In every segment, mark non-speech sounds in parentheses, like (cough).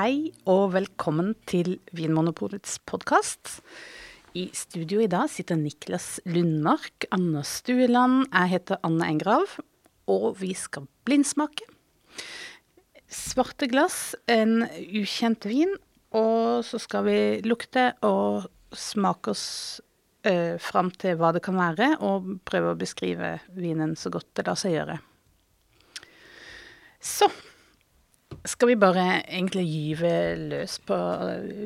Hei og velkommen til Vinmonopolets podkast. I studio i dag sitter Niklas Lundmark, Anna Stueland, jeg heter Anne Engrav, og vi skal blindsmake. Svarte glass, en ukjent vin, og så skal vi lukte og smake oss ø, fram til hva det kan være, og prøve å beskrive vinen så godt det lar seg gjøre. Så skal vi bare egentlig gyve løs på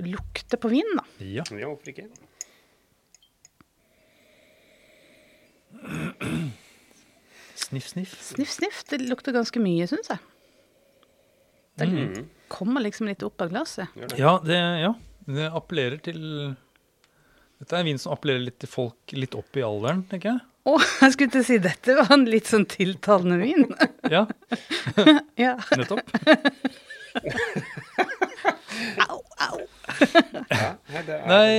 lukte på vinen, da? Ja. Ja, hvorfor ikke? Sniff, sniff. Sniff, sniff. Det lukter ganske mye, syns jeg. Det Mm. kommer liksom litt opp av glasset. Ja, det, ja, det appellerer til Dette er en vin som appellerer litt til folk litt opp i alderen, tenker jeg. Å, jeg skulle til å si dette var en litt sånn tiltalende vin. Ja, (laughs) ja. nettopp. Au, au. Ja, nei, det er, Nei,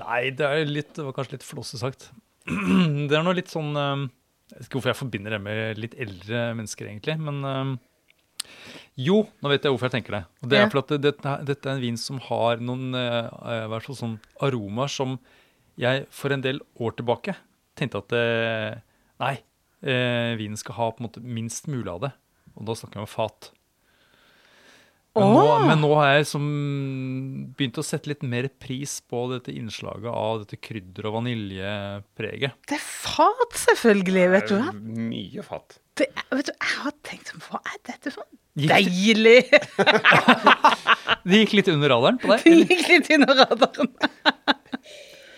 nei det er litt Det var kanskje litt flåse sagt. (clears throat) Det er noe litt sånn eh, Jeg vet ikke hvorfor jeg forbinder det med litt eldre mennesker, egentlig, men eh, Jo, nå vet jeg hvorfor jeg tenker det. Og det er Ja. for at det, dette, dette er en vin som har noen fall sånn aromaer som jeg for en del år tilbake tenkte at eh, Nei, eh, vinen skal ha på en måte minst mulig av det. Og da snakker vi om fat. Men, nå, men nå har jeg som begynt å sette litt mer pris på dette innslaget av dette krydder- og vaniljepreget. Det er fat, selvfølgelig. Vet du hva? Mye fat. Det er, vet du, Jeg har tenkt sånn Hva er dette for? Gikk, Deilig! (laughs) det gikk litt under radaren på deg, Det gikk litt under radaren.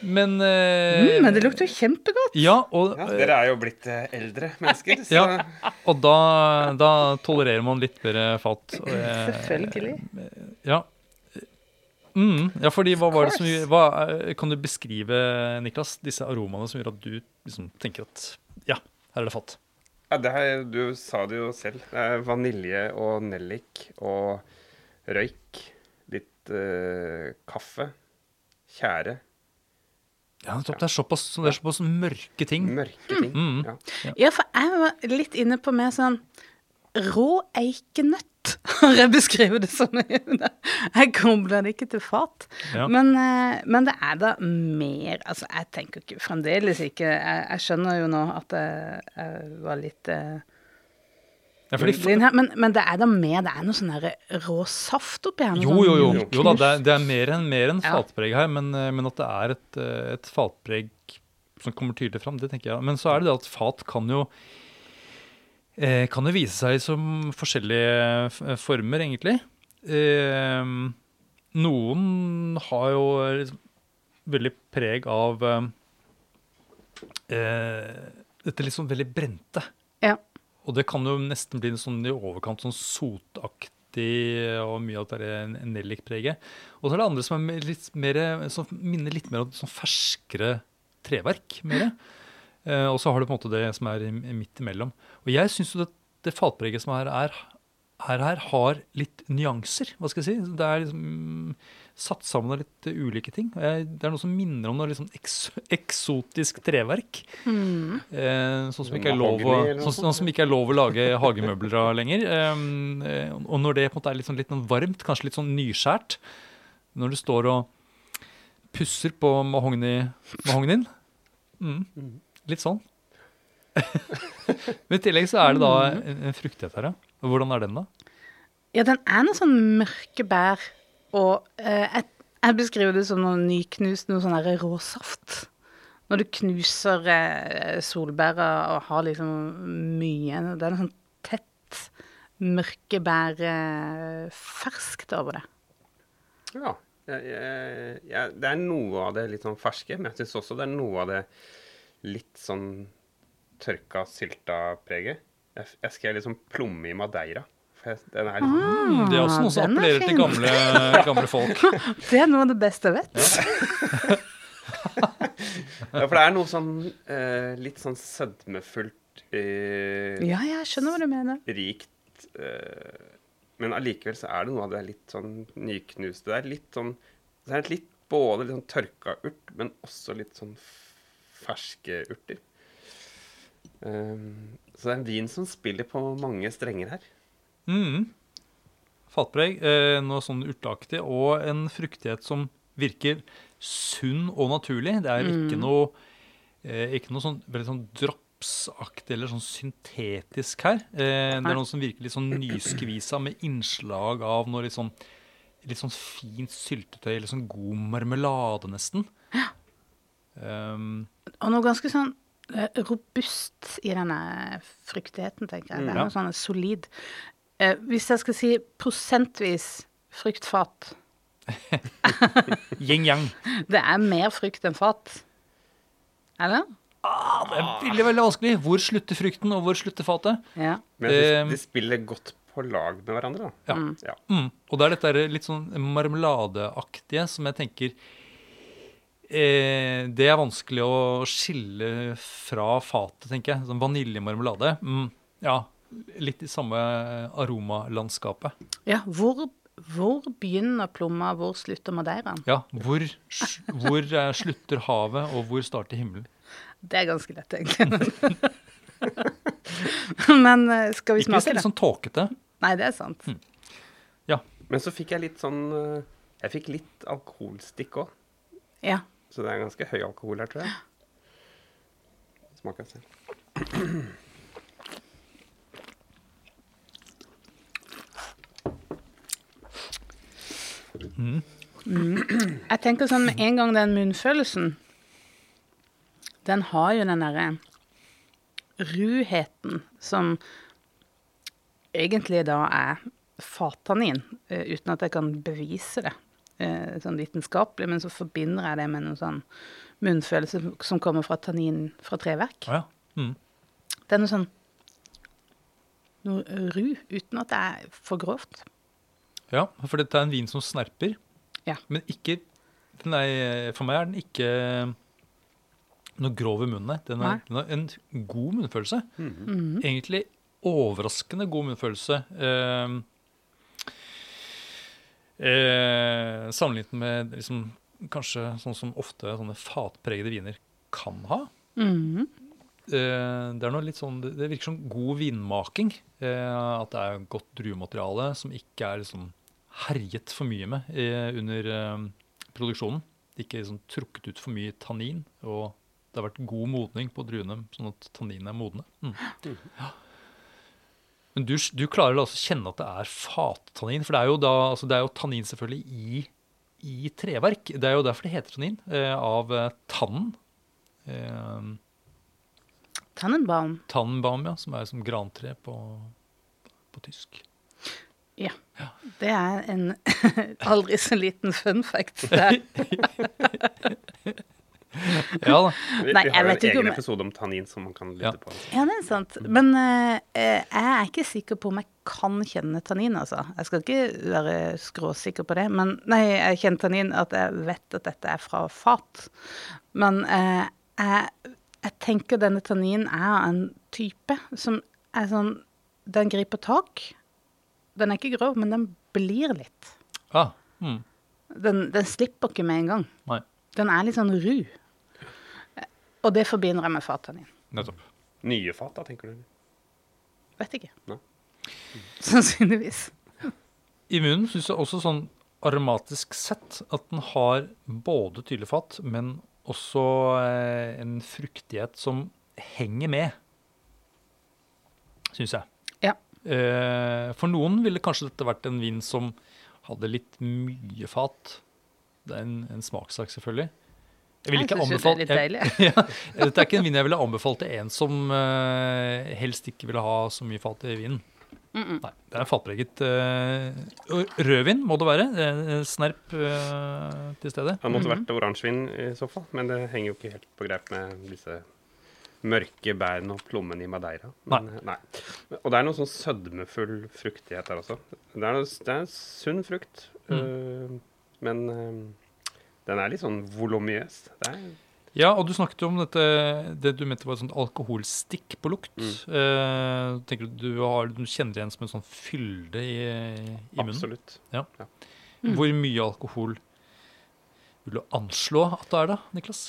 Men eh, Mm, men det lukter jo kjempegodt. Ja, og, Ja, dere er jo blitt eh, eldre (laughs) mennesker, så Ja. og da, da tolererer man litt bedre fat. og jeg- Selvfølgelig. Ja. Mm, ja, fordi hva var det som hva, er- Kan du beskrive, Niklas, disse aromaene som gjør at du liksom tenker at ja, her er det fat? ja, det her, Du sa det jo selv. Det er vanilje og nellik og røyk. Litt eh, kaffe. Tjære. Ja, det er såpass, det er såpass mørke ting. Mørke ting. Mm. Ja. Ja, for jeg var litt inne på mer sånn rå eikenøtt, (laughs) har jeg beskrevet det som. Jeg kobler det ikke til fat. Ja. Men, eh, men det er da mer Altså, jeg tenker ikke fremdeles ikke Jeg, jeg skjønner jo nå at jeg, jeg var litt eh, Ja, fordi, men, men det er da med Det er noe sånn rå saft oppi her. jo, sånn jo, jo. jo da, det er, det er mer enn mer enn fatpreg her, men, eh, men at det er et, eh, et fatpreg som kommer tydelig fram, det tenker jeg. Men så er det det at fat kan jo eh, kan jo vise seg som forskjellige former, egentlig. Eh, noen har jo liksom veldig preg av eh, dette litt sånn veldig brente. Ja. Og det kan jo nesten bli sånn i overkant sånn sotaktig og mye av det nellikpreget. Og så er det andre som, er litt mer, som minner litt mer om sånn ferskere treverk. Mer. Eh, og så har du på en måte det som er midt imellom. Og jeg syns jo det, det fatpreget som er, her, her, her har litt nyanser. Hva skal jeg si? Det er liksom satt sammen av litt ulike ting. Det er noe som minner om noe liksom eks, eksotisk treverk. Mm. Eh, sånn, som ikke er lov å, sånn, sånn som ikke er lov å lage (laughs) hagemøbler av lenger. Eh, og når det på en måte er litt, sånn, litt sånn varmt, kanskje litt sånn nyskjært, når du står og pusser på mahogni- mahognien mm, Litt sånn. (laughs) Men i tillegg så er det da en, en fruktighet her, ja. Hvordan er den, da? Ja, den er noe sånn mørke bær, og eh, jeg, beskriver det som noe nyknust, noe sånn råsaft. Når du knuser eh, solbæra og har liksom mye Det er noe sånn tett mørkebær eh, ferskt over det. ja. Jeg, jeg, det er noe av det litt sånn ferske, men jeg syns også det er noe av det litt sånn tørka, sylta preget. Jeg, jeg skrev litt sånn plomme i madeira. Den er sånn Det er også noe som er appellerer til gamle, gamle folk. (laughs) Det er noe av det beste jeg vet. Ja, for det er noe sånn eh, litt sånn sødmefullt, eh, Ja, jeg skjønner hva du mener. rikt eh, Men allikevel så er det noe av det litt sånn nyknuste. Det er litt sånn Det er litt både litt sånn tørka urt, men også litt sånn ferske urter. Um, så det er en vin som spiller på mange strenger her. Mm. fatpreg, eh, noe sånn urteaktig, og en fruktighet som virker sunn og naturlig. Det er ikke noe, eh, ikke noe sånn veldig sånn dropsaktig eller sånn syntetisk her. Eh, det er noe som virker litt sånn nyskvisa med innslag av noe litt sånn, litt sånn fint syltetøy, eller sånn god marmelade nesten. Um, Og noe ganske sånn eh, robust i denne fruktigheten, tenker jeg. Det er noe sånn solid. Eh, hvis jeg skal si prosentvis fruktfat Yin-yang. (laughs) Det er mer frukt enn fat. Eller? Ah, det er veldig veldig vanskelig. Hvor slutter frukten, og hvor slutter fatet? Ja. Men de, Eh, de spiller godt på lag med hverandre, da. Ja. Ja. Mm. Og det er dette litt sånn marmeladeaktige som jeg tenker eh, Det er vanskelig å skille fra fatet, tenker jeg. Sånn vaniljemarmelade. Mm. Ja, litt i samme aromalandskapet. ja hvor, hvor begynner plomma, hvor slutter madeiraen? Ja, hvor, hvor eh, slutter havet, og hvor starter himmelen? Det er ganske lett, egentlig. (laughs) Men eh, skal vi Ikke smake litt det? sånn tåkete. Nei, det er sant. Ja. Men så fikk jeg litt sånn eh, Jeg fikk litt alkoholstikk òg. Ja. Så det er ganske høy alkohol her, tror jeg. Smaker selv. Jeg tenker sånn med en gang den munnfølelsen Den har jo den derre ruheten som egentlig da er fattannin, eh, uten at jeg kan bevise det eh, sånn vitenskapelig, men så forbinder jeg det med noen sånn munnfølelse som kommer fra tannin fra treverk. Ja. Mm. Det er noe sånn noe ru, uten at det er for grovt. Ja, for dette er en vin som snerper. Ja. Men ikke den er, For meg er den ikke noe grov i munnen. Den er, den er en god munnfølelse. Mhm. Egentlig overraskende god munnfølelse. Eh, eh, sammenlignet med liksom, kanskje sånn som ofte sånne fatpregede viner kan ha. Mm Eh, det er noe litt sånn, det, virker som god vinmaking. Eh, at det er godt druemateriale som ikke er liksom herjet for mye med eh, under eh, produksjonen. Ikke liksom trukket ut for mye tannin. Og det har vært god modning på druene, sånn at tanninene er modne. Mm. Ja. Men du, du klarer å kjenne at det er fattannin. For det er jo, da, altså det er jo tannin selvfølgelig i, i treverk. Det er jo derfor det heter tannin. Eh, av eh, tannen. Eh, Tannenbaum. Tannenbaum, ja, som er som grantre på, på tysk. Ja. Det er en (laughs) aldri så liten fun fact. Der. (laughs) Ja da. Vi, Nei, vi har jo en egen om episode om tannin som man kan lytte Ja. på. Ja, det er sant. Men eh, eh, jeg er ikke sikker på om jeg kan kjenne tannin, altså. Jeg skal ikke være skråsikker på det. Men nei, jeg kjenner tannin at jeg vet at dette er fra fat. Men uh, jeg, jeg tenker denne tanninen er en type som er sånn Den griper tak. Den er ikke grov, men den blir litt. Ah, mm, Den, den slipper ikke med en gang. nei, Den er litt sånn ru. Og det forbinder jeg med fattannin. nettopp. Nye fat, da, tenker du? Vet ikke. Nei. Sannsynligvis. I munnen syns jeg også sånn aromatisk sett at den har både tydelig fat, men også eh, en fruktighet som henger med, syns jeg. Ja. Eh, for noen ville kanskje dette vært en vin som hadde litt mye fat. Det er en, en smakssak, selvfølgelig. Jeg Jeg ikke jo det er litt deilig. (laughs) ja, Dette er ikke en vin jeg ville anbefalt til en som eh, helst ikke ville ha så mye fat i vinen. Nei, Det er fatpreget uh, rødvin, må det være. Uh, Snerp uh, til stede. Det måtte vært oransjevin i så fall, men det henger jo ikke helt på greip med disse mørke bærene og plommene i Madeira. Men, nei. Og det er noe sånn sødmefull fruktighet der også. Det er, noe, det er sunn frukt, øh, men den er litt sånn volumiøs. Det er Ja, og du snakket jo om dette, det du mente var et sånt alkoholstikk på lukt. Eh, tenker du du, har, du kjenner igjen som en sånn fylde i, i munnen? absolutt. Hvor mye alkohol vil du anslå at det er da, Niklas?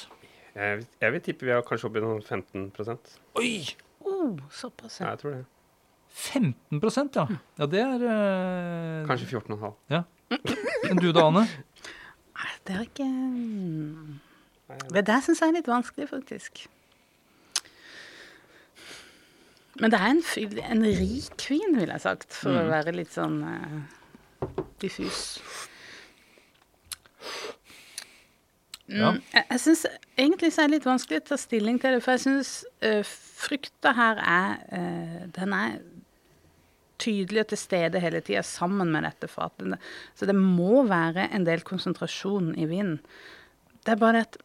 Jeg, jeg vil tippe vi har kanskje oppi noen 15 Oi! Oh, såpass, Ja, ja. jeg tror det. 15 ja. Ja, det er eh, Kanskje 14,5. Ja. Men du da, Anne? Nei, det er ikke mm. Det der syns jeg er litt vanskelig, faktisk. Men det er en, en rik vin, ville jeg sagt, for å være litt sånn uh, diffus. Ja. Mm, jeg jeg syns egentlig så er det litt vanskelig å ta stilling til det, for jeg syns uh, frykta her er uh, Den er tydelig og til stede hele tida sammen med dette fatet. Så det må være en del konsentrasjon i vinen. Det er bare det at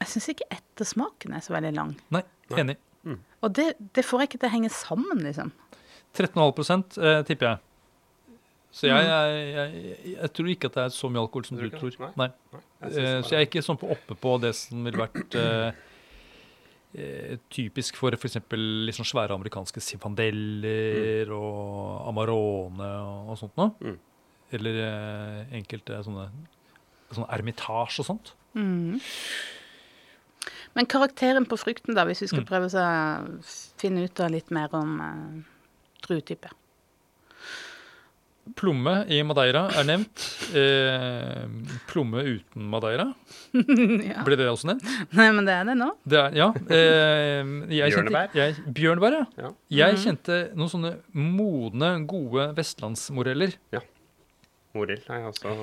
jeg syns ikke ettersmaken er så veldig lang. Nei, enig. Og det, det får jeg ikke til å henge sammen, liksom. 13,5 eh, tipper jeg. Så jeg, jeg, jeg, jeg tror ikke at det er så mye alkohol som du tror. Nei. Nei. Nei, jeg Eh, Så jeg er ikke sånn på oppe på det som ville vært (clears throat) eh, eh, typisk for f.eks. litt sånn svære amerikanske Zinfandeller og Amarone og, og sånt noe. Mm. Eller eh, enkelte sånne, sånne Ermitage og sånt. Men karakteren på frukten, da, hvis vi skal Mm. prøve å finne ut av litt mer om uh, druetype. Plomme i Madeira er nevnt. Eh, plomme uten Madeira. (laughs) ja. Ble det også nevnt? Nei, men det er det nå. Det er, ja. Eh, jeg kjente- Bjørnebær? Jeg, bjørnebær, ja. Ja. Jeg kjente noen sånne modne, gode vestlandsmoreller. Morild også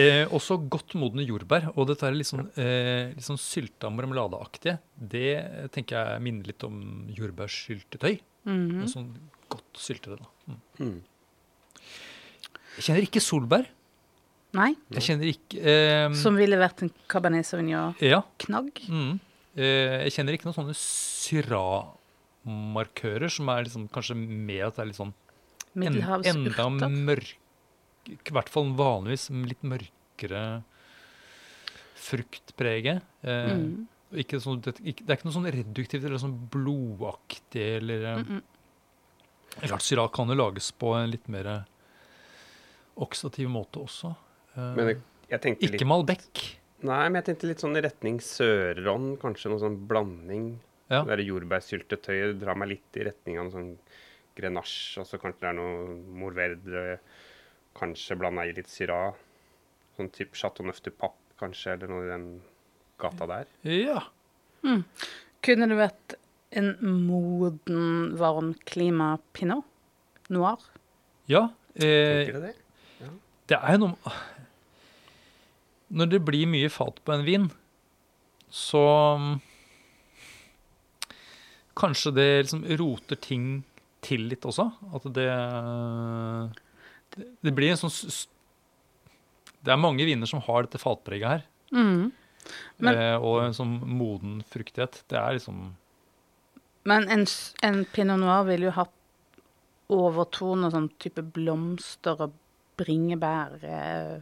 Eh, også godt modne jordbær. Og dette er litt sånn, eh, litt sånn sylta marmeladeaktige. Det tenker jeg minner litt om jordbærsyltetøy. Mm -hmm. Sånn godt syltede. da. Mm. Mm. Jeg kjenner ikke solbær. Nei, Jeg kjenner ikke eh, som ville vært en Cabernet Sauvignon-knagg. Ja. Mm. Eh, jeg kjenner ikke noen sånne syramarkører som er liksom, kanskje med at det er litt sånn en, enda Middelhavsurter. I hvert fall vanligvis litt mørkere fruktprege. Eh, Mm. ikke sånn, det, ikke, det er ikke noe sånn reduktivt eller sånn blodaktig eller Mm -mm. Klart Syrah kan jo lages på en litt mer oksidativ måte også. Eh, Men jeg, jeg tenkte litt ikke Malbec. Nei, men jeg tenkte litt sånn i retning Sørånd, Kanskje noe sånn blanding. Ja. Det der jordbærsyltetøyet drar meg litt i retning av noe sånn grenache. Og så kanskje det er noe morverdre. Kanskje blanda i litt Syrah. Sånn type Chateau Neuf du Papp, kanskje, eller noe i den gata der. Ja. Kunne det vært en moden, varm klima pinot noir? ja eh, Tenker du det? Det er noe Når det blir mye fat på en vin, så mm, Kanskje det liksom roter ting til litt også. At det Det, blir en sånn Det er mange viner som har dette fatpreget her. Mm. Men- eh, og en sånn moden fruktighet. Det er liksom Men en, en pinot noir ville jo hatt overtone sånn type blomster og bringebær, eh,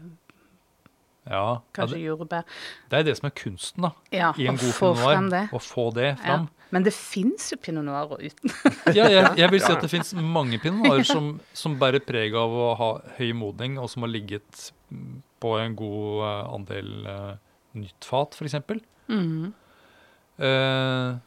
Ja. ja kanskje det, jordbær. det er det som er kunsten, da. Ja, I en god pinot noir. Å få det Ja. Men det fins jo pinot Noir uten. (laughs) Ja, jeg, jeg vil si at det fins mange pinot noir som, som bærer preg av å ha høy modning, og som har ligget mm, på en god eh, andel uh, nytt fat, f.eks. Mm. Uh,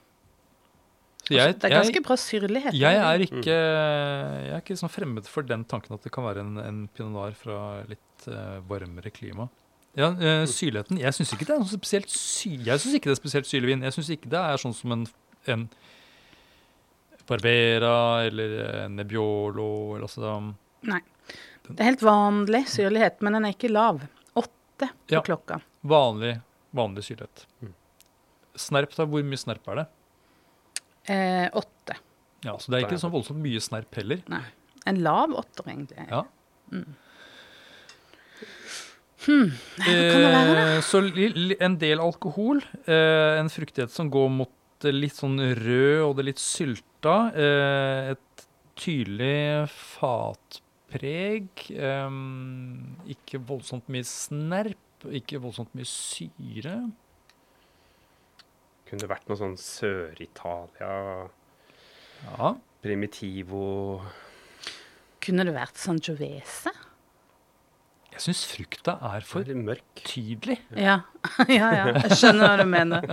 jeg, det er jeg, ganske bra syrlighet. jeg er ikke Jeg er ikke sånn fremmed for den tanken at det kan være en, en pinot noir fra litt uh, varmere klima. Ja, uh, Syrligheten Jeg syns ikke det er noe spesielt sy Jeg synes ikke det er spesielt syrlig vin. Jeg syns ikke det er sånn som en, en Barbera eller en Nebbiolo eller altså Nei. Det er helt vanlig syrlighet, men den er ikke lav. Åtte på Ja. klokka. vanlig, vanlig syrlighet. Mm. Snerp, da? Hvor mye snerp er det? Eh, åtte. Ja, Så det er ikke så voldsomt mye snerp heller. Nei. En lav åtter, egentlig. Ja. Nei, hva kan det være, da? Eh, så li, li, en del alkohol. Eh, en fruktighet som går mot det litt sånn rød og det litt sylta. Eh, et tydelig fatpreg. Eh, ikke voldsomt mye snerp. Ikke voldsomt mye syre. Kunne det vært noe sånn Sør-Italia, Ja. Primitivo Kunne det vært Sangiovese? Jeg syns frukta er for mørk. tydelig. Ja. (laughs) ja, ja. Jeg skjønner hva du mener.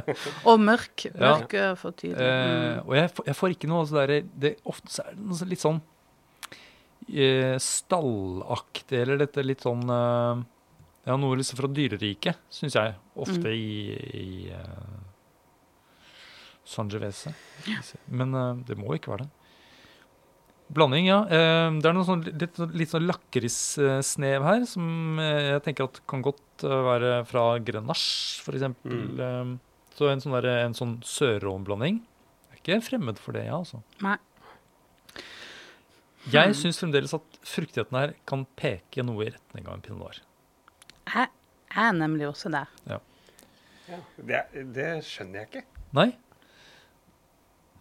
Og mørk. Ja. Mørk er for tydelig. Eh, Mm. og jeg, får- jeg får ikke noe altså der, det, Ofte så er det noe litt sånn eh, stallaktig, eller dette litt sånn eh, Ja, noe liksom fra dyreriket, syns jeg. Ofte Mm. i, i uh, Sangiovese. Men eh, det må ikke være det. Blanding, ja. Eh, det er noe sånn litt, litt sånn lakrissnev her, som eh, jeg tenker at kan godt eh, være fra Grenache, f.eks. Mm. Så en sånn, der, en sånn sørrånblanding. Jeg er ikke fremmed for det, jeg, ja, altså. Nei. Jeg Hmm. syns fremdeles at fruktigheten her kan peke noe i retning av en pinot noir. Jeg er nemlig også der. Ja, det, det skjønner jeg ikke. Nei?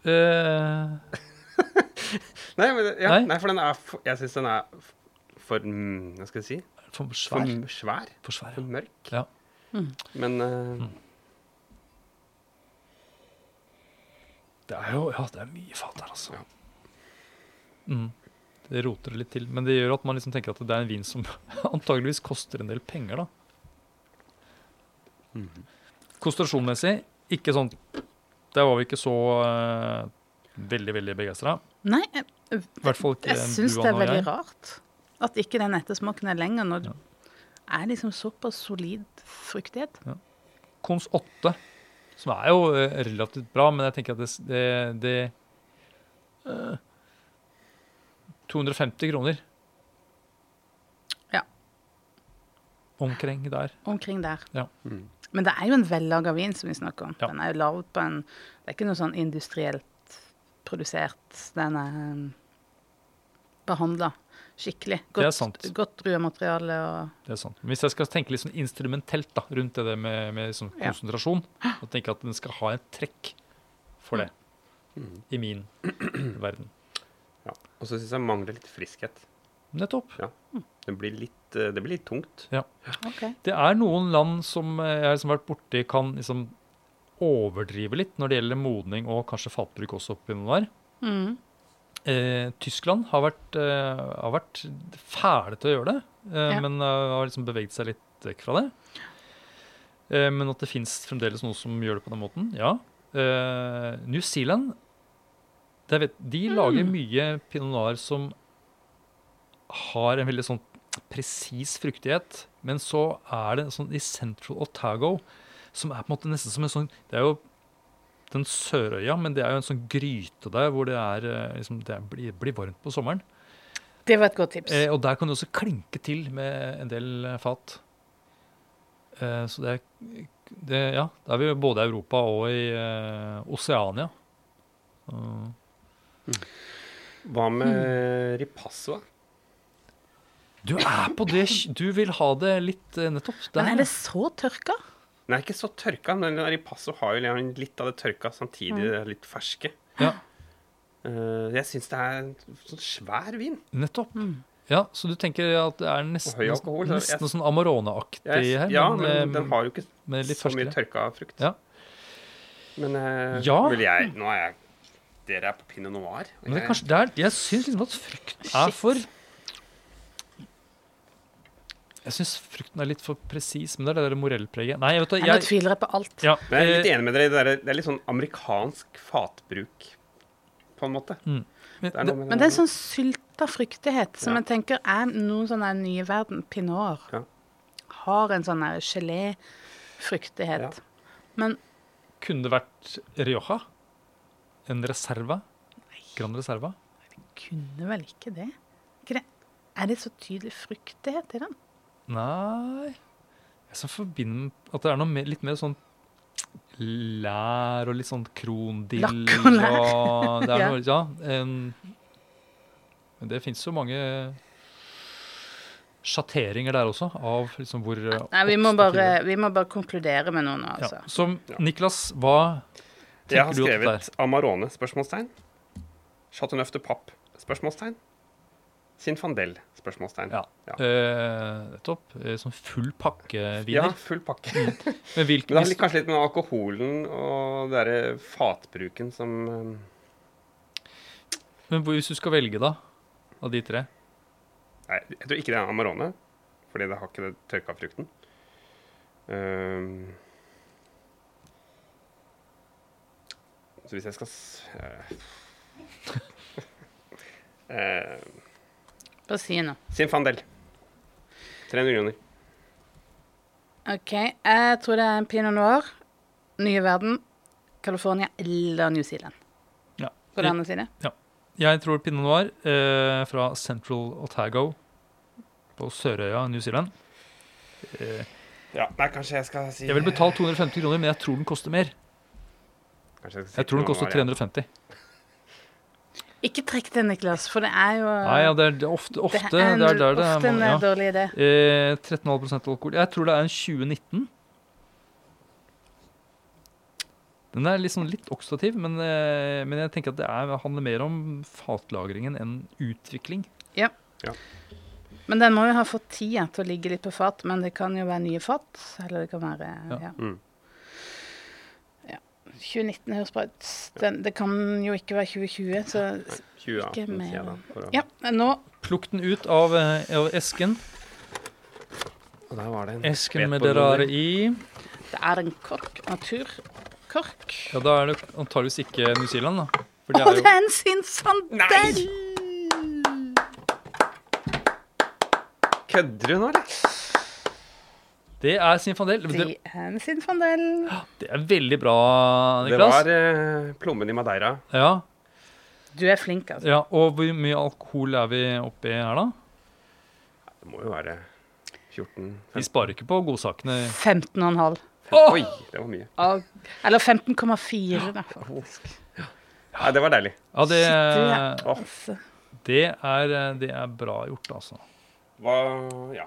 Eh, Nei, men, ja, Nei? nei? for den er for, Jeg syns den er for mm, Hva skal jeg si? for svær. For svær. For svær, For mørk. Ja. Men uh, Mm. Det er jo Ja, det er mye fat her, altså. Ja. Mm. Det roter det litt til. Men det gjør at man liksom tenker at det er en vin som (laughs) antageligvis koster en del penger, da. Mm. Konsentrasjonmessig ikke sånn Der var vi ikke så uh, veldig, veldig begeistra. Nei, jeg, I hvert fall ikke jeg syns det er veldig jeg. rart at ikke den ettersmaken er lenger når Ja. det er liksom såpass solid fruktighet. Kons 8, som er jo eh, relativt bra, men jeg tenker at det, det, det uh, 250 kroner. Ja. Omkring der. Omkring der. Ja. mm. Men det er jo en vellaga vin som vi snakker om. Ja. Den er jo lavt på en Det er ikke noe sånn industrielt produsert. Den er um, behandla skikkelig. Det er sant. godt druemateriale og Det er sant. Hvis jeg skal tenke litt sånn instrumentelt da, rundt det med, med sånn Ja. konsentrasjon, og tenke at den skal ha et trekk for det Mm. i min verden. ja. Og så syns jeg mangler litt friskhet. Nettopp. Det blir litt, eh, det blir litt tungt. Ja. OK. Det er noen land som jeg har liksom vært borti, kan liksom overdrive litt når det gjelder modning og kanskje fatbruk også oppi Pinot der. Mm. Eh, Tyskland har vært, eh, har vært fæle til å gjøre det, eh, Ja. men eh, har liksom beveget seg litt vekk fra det. Eh, men at det fins fremdeles noe som gjør det på den måten, ja. New Zealand det vet, De lager mye pinot noir som har en veldig sånn presis fruktighet, men så er det sånn i Central Otago, som er på en måte nesten som en sånn Det er jo den Sørøya, men det er jo en sånn gryte der hvor det er eh, liksom, det er, blir, blir varmt på sommeren. Det var et godt tips. Eh, og der kan du også klinke til med en del eh, fat. Eh, så det er, det, ja, da er vi både i Europa og i eh, Oseania. Uh, Hva med ripasso? du er på det Du vil ha det litt nettopp der. Men er det så tørka? Den er ikke så tørka, men den ripasso har jo litt av det tørka, samtidig det er litt ferske. Ja, Eh, jeg syns det er en sånn svær vin. nettopp. Ja, Så du tenker at det er nesten, alkohol, så nesten jeg- sånn Amarone-aktig her? ja, men, men den har jo ikke så ferskere. mye tørka frukt. Ja. Men eh, Ja. vil jeg Nå er jeg Dere er på pinot noir. Men det er kanskje, det er, jeg syns liksom at frukt er Shit. for Jeg syns frukten er litt for presis, men det er det der morellpreget. Nei, vet du, jeg, jeg, tviler på alt. ja, Men jeg er litt eh, enig med dere det er, Det er litt sånn amerikansk fatbruk, på en måte. men- Det er noe med Men det er en sånn sylta fruktighet som Ja. jeg tenker er noen sånne nye verden Pinot Ja. Har en sånn gelé-fruktighet. Ja. Men Kunne det vært Rioja? En reserva? Nei. Gran reserva? Det kunne vel ikke det? Ikke det? Er det så tydelig fruktighet i den? Nei Jeg så forbinder at det er noe mer, litt mer sånn lær og litt sånn krondill Lakk og lær. og det er (laughs) Ja. noe, ja, en, Men det fins jo mange sjatteringer der også, av liksom hvor eh, Nei, vi må bare, vi må bare konkludere med noe nå, ja. altså. Så Ja. Niklas, hva Jeg har tenker du at det er? skrevet Amarone? spørsmålstegn. Chateauneuf de Pape? spørsmålstegn. Sinfandel? spørsmålstegn. Ja. Ja. Eh, Nettopp. Eh, Sånn full pakke Ja, full pakke. Men hvilken Men det har kanskje litt med alkoholen og den derre fatbruken som eh, Men hvis du skal velge, da? Av de tre? Nei, jeg tror ikke det er Amarone, fordi det har ikke det tørka frukten. Um, så hvis jeg skal uh, eh, (laughs) Bare si noe. Sinfandel. 300 kroner. OK. Jeg tror det er en pinot noir. Nye verden. California eller New Zealand. Ja. På den andre Ja. Jeg tror pinot noir eh, fra Central Otago på Sørøya, New Zealand. Eh, Ja, nei, kanskje jeg skal si jeg vil betale 250 kroner, men jeg tror den koster mer. Jeg, skal si Jeg tror den koster Noir, ja. 350. Ikke trekk det, Niklas, for det er jo Nei, ja, det er ofte, ofte det er, en, det er der det er en ja. dårlig idé. Eh, 13,5 alkohol. Jeg tror det er en 2019. Den er liksom litt oksidativ, men, eh, men jeg tenker at det er, handler mer om fatlagringen enn utvikling. Ja. Men den må jo ha fått tida til å ligge litt på fat. Men det kan jo være nye fat. Eller det kan være Ja. ja. Mm. 2019 høres bra ut. Den, det kan jo ikke være 2020, så 2018 Ikke mer. Ja, nå Plukk den ut av, eh, av esken. Og der var det en Esken med det rare i. Det er en kork. Naturkork. Ja, Da er det antageligvis ikke New Zealand, da. For det Å, er det jo er en sinsandel! Kødder du nå, eller? Det er Sinfandel. Det er en Sinfandel. det er veldig bra, Niklas. Det var eh, plommen i Madeira. Ja, Du er flink, altså. ja, Og hvor mye alkohol er vi oppi her, da? Det må jo være 14 Vi sparer ikke på godsakene. 15,5. Oh! Oi, det var mye. Og- Eller 15,4, da, faktisk. Nei, det var deilig. Ja, det, Shit, det, Altså, det, er, det er bra gjort, altså. Hva Ja.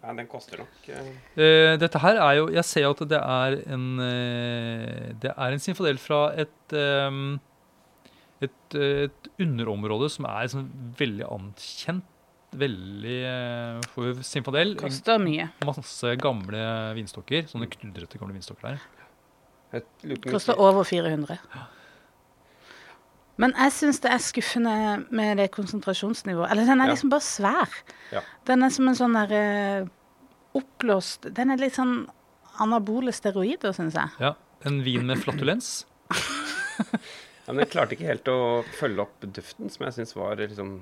Ja den koster nok eh, Eh, dette her er jo Jeg ser jo at det er en uh, Det er en sinfadel fra et um, et, et underområde som er sånn veldig anerkjent. Veldig for sinfadel. koster mye. Masse gamle vinstokker. Sånne knudrete gamle vinstokker der. Koster over 400. Men jeg syns det er skuffende med det konsentrasjonsnivået. Eller den er Ja. liksom bare svær. Ja. Den er som en sånn der eh, oppblåst Den er litt sånn anabole steroider, syns jeg. Ja, En vin med flatulens. (laughs) Ja, men jeg klarte ikke helt å følge opp duften, som jeg syns var liksom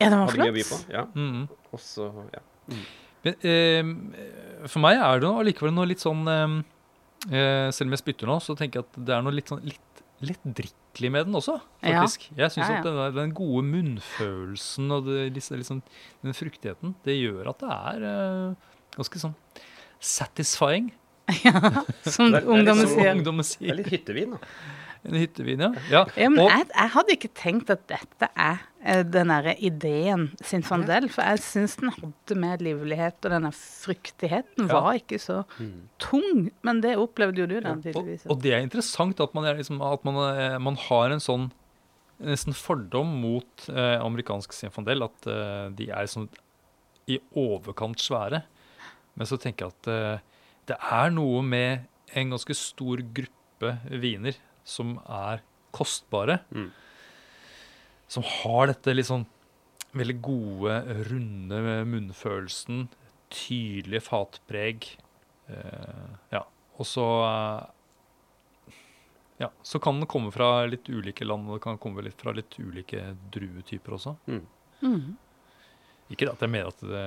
Ja, den var flott. på. Ja. Mm. Og så ja. Men, eh, for meg er det allikevel noe litt sånn eh, eh, Selv om jeg spytter nå, så tenker jeg at det er noe litt sånn litt, litt drikkelig med den også, Ja. faktisk. Jeg syns Ja, ja. at den, den gode munnfølelsen og det, liksom, den fruktigheten, det gjør at det er uh, ganske sånn satisfying, (laughs) Som er- det er ungdommen sier. Det er litt hyttevin, da. En hyttevin, ja. ja. Ja, men og, jeg, jeg hadde ikke tenkt at dette er eh, den derre ideen sin fandel, for jeg syns den hadde mer livlighet, og denne fruktigheten Ja. var ikke så Mm. tung. Men det opplevde jo du, da, og, tydeligvis. og det er interessant at man, er liksom, at man, eh, man har en sånn nesten fordom mot eh, amerikansk Sinfandel, at eh, de er sånn i overkant svære. Men så tenker jeg at eh, det er noe med en ganske stor gruppe viner som er kostbare, Mm. som har dette litt sånn veldig gode, runde munnfølelsen, tydelige fatpreg. Eh, ja. Og så eh, ja, så kan den komme fra litt ulike land, og det kan komme litt fra litt ulike druetyper også. Mm. Mm. Ikke at jeg mener at det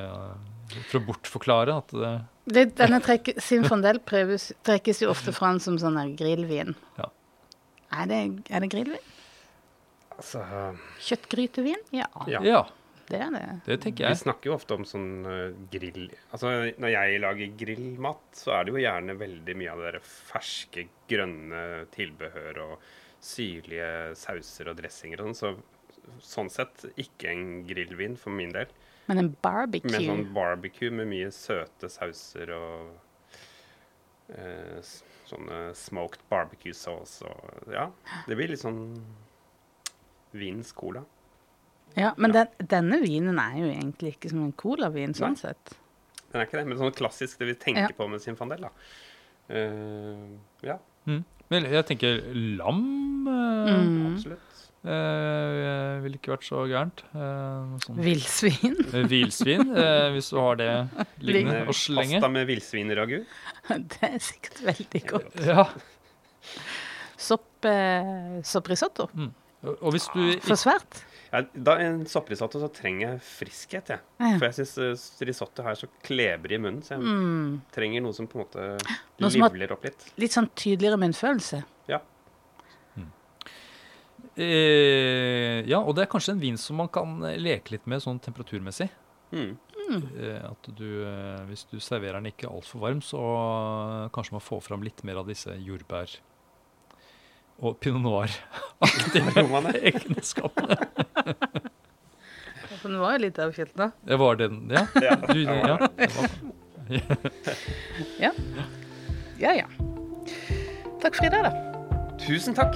For å bortforklare at det Det, denne trekk, Sinfandel prøves, trekkes jo ofte fram som sånn grillvin. Ja. Er det, er det grillvin? Altså, Kjøttgrytevin? Ja, ja. Ja, det er det. det tenker Vi snakker jo ofte om sånn eh, grill Altså, når jeg lager grillmat, så er det jo gjerne veldig mye av det der ferske, grønne tilbehør og syrlige sauser og dressinger og sånn. Så sånn sett ikke en grillvin for min del. Men en Med barbecue sånn barbecue med mye søte sauser og eh, sånne smoked barbecue sauce og Ja, det blir litt sånn vins cola. Ja, men Den, denne vinen er jo egentlig ikke som en colavin, sånn Nei. sett. Den er ikke det, men sånn klassisk det vi tenker Ja. på med Sinfandel, da. Uh, ja, Mm. Men jeg tenker lam Uh, Mm. absolutt. Eh, ville ikke vært så gærent. Eh, sånn. Villsvin. Eh, Villsvin, eh, hvis du har det (laughs) liggende Eh, og slenge. Pasta med villsvinragu. Det er sikkert veldig godt. Ja. Sopp, eh, sopprisotto. Mm. og hvis du For svært. Ja, da en sopprisotto så trenger jeg friskhet, jeg. Ja. For jeg syns risotto har så klebrig i munnen, så jeg Mm. trenger noe som på en måte livler opp litt. Litt sånn tydeligere munnfølelse. Ja. Eh, ja, og det er kanskje en vin som man kan eh, leke litt med sånn temperaturmessig. Mm. Eh, at du, eh, hvis du serverer den ikke altfor varm, så eh, kanskje man får fram litt mer av disse jordbær og pinot noir-aktige (laughs) (laughs) egenskapene. Den var jo litt avkjølt da. Det var den, ja. (laughs) Ja. Du, ja. Ja. Ja, ja. Takk for i dag, da. Tusen takk.